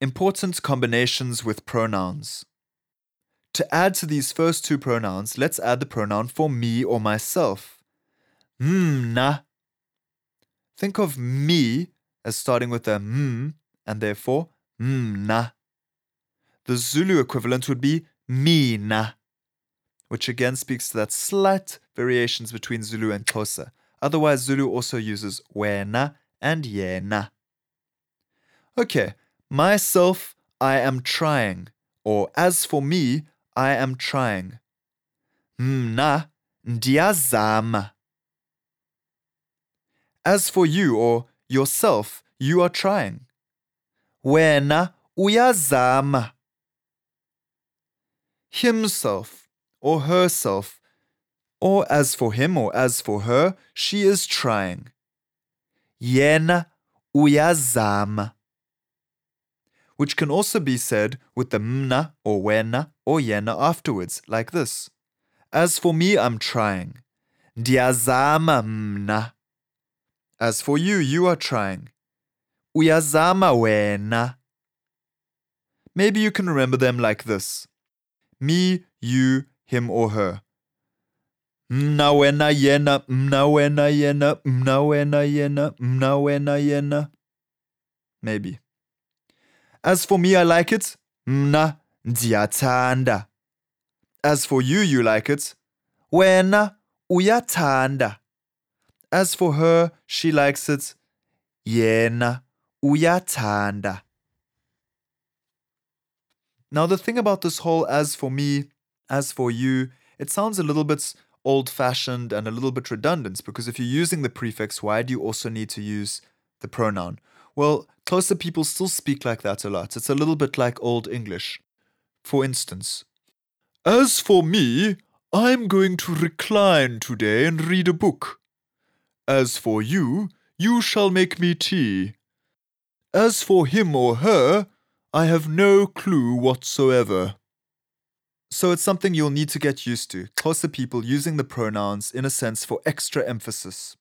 Important combinations with pronouns. To add to these first two pronouns, let's add the pronoun for me or myself. Hmm, mna. Think of me as starting with a m and therefore hmm, mna. The Zulu equivalent would be mina, which again speaks to that slight variations between Zulu and Xhosa. Otherwise, Zulu also uses wena and yena. Okay, myself, I am trying. Or as for me, I am trying. Hmm, Mna ndiyazama. As for you or yourself, you are trying. Wena uyazama. Himself or herself, or as for him or as for her, she is trying. Yena uyazama. Which can also be said with the mna or wena or yena afterwards, like this. As for me, I'm trying. Ndiyazama mna. As for you, you are trying. Uyazama wena. Maybe you can remember them like this me, you, him, or her. Mna wena yena, mna wena yena, mna wena yena, mna wena yena. Maybe. As for me, I like it. Mna ndiyathanda. As for you, you like it. Wena uyathanda. As for her, she likes it. Yena uyathanda. Now, the thing about this whole as for me, as for you, it sounds a little bit old fashioned and a little bit redundant because if you're using the prefix, why do you also need to use the pronoun? Well, Xhosa people still speak like that a lot. It's a little bit like Old English. For instance, As for me, I'm going to recline today and read a book. As for you, you shall make me tea. As for him or her, I have no clue whatsoever. So it's something you'll need to get used to. Xhosa people using the pronouns in a sense for extra emphasis.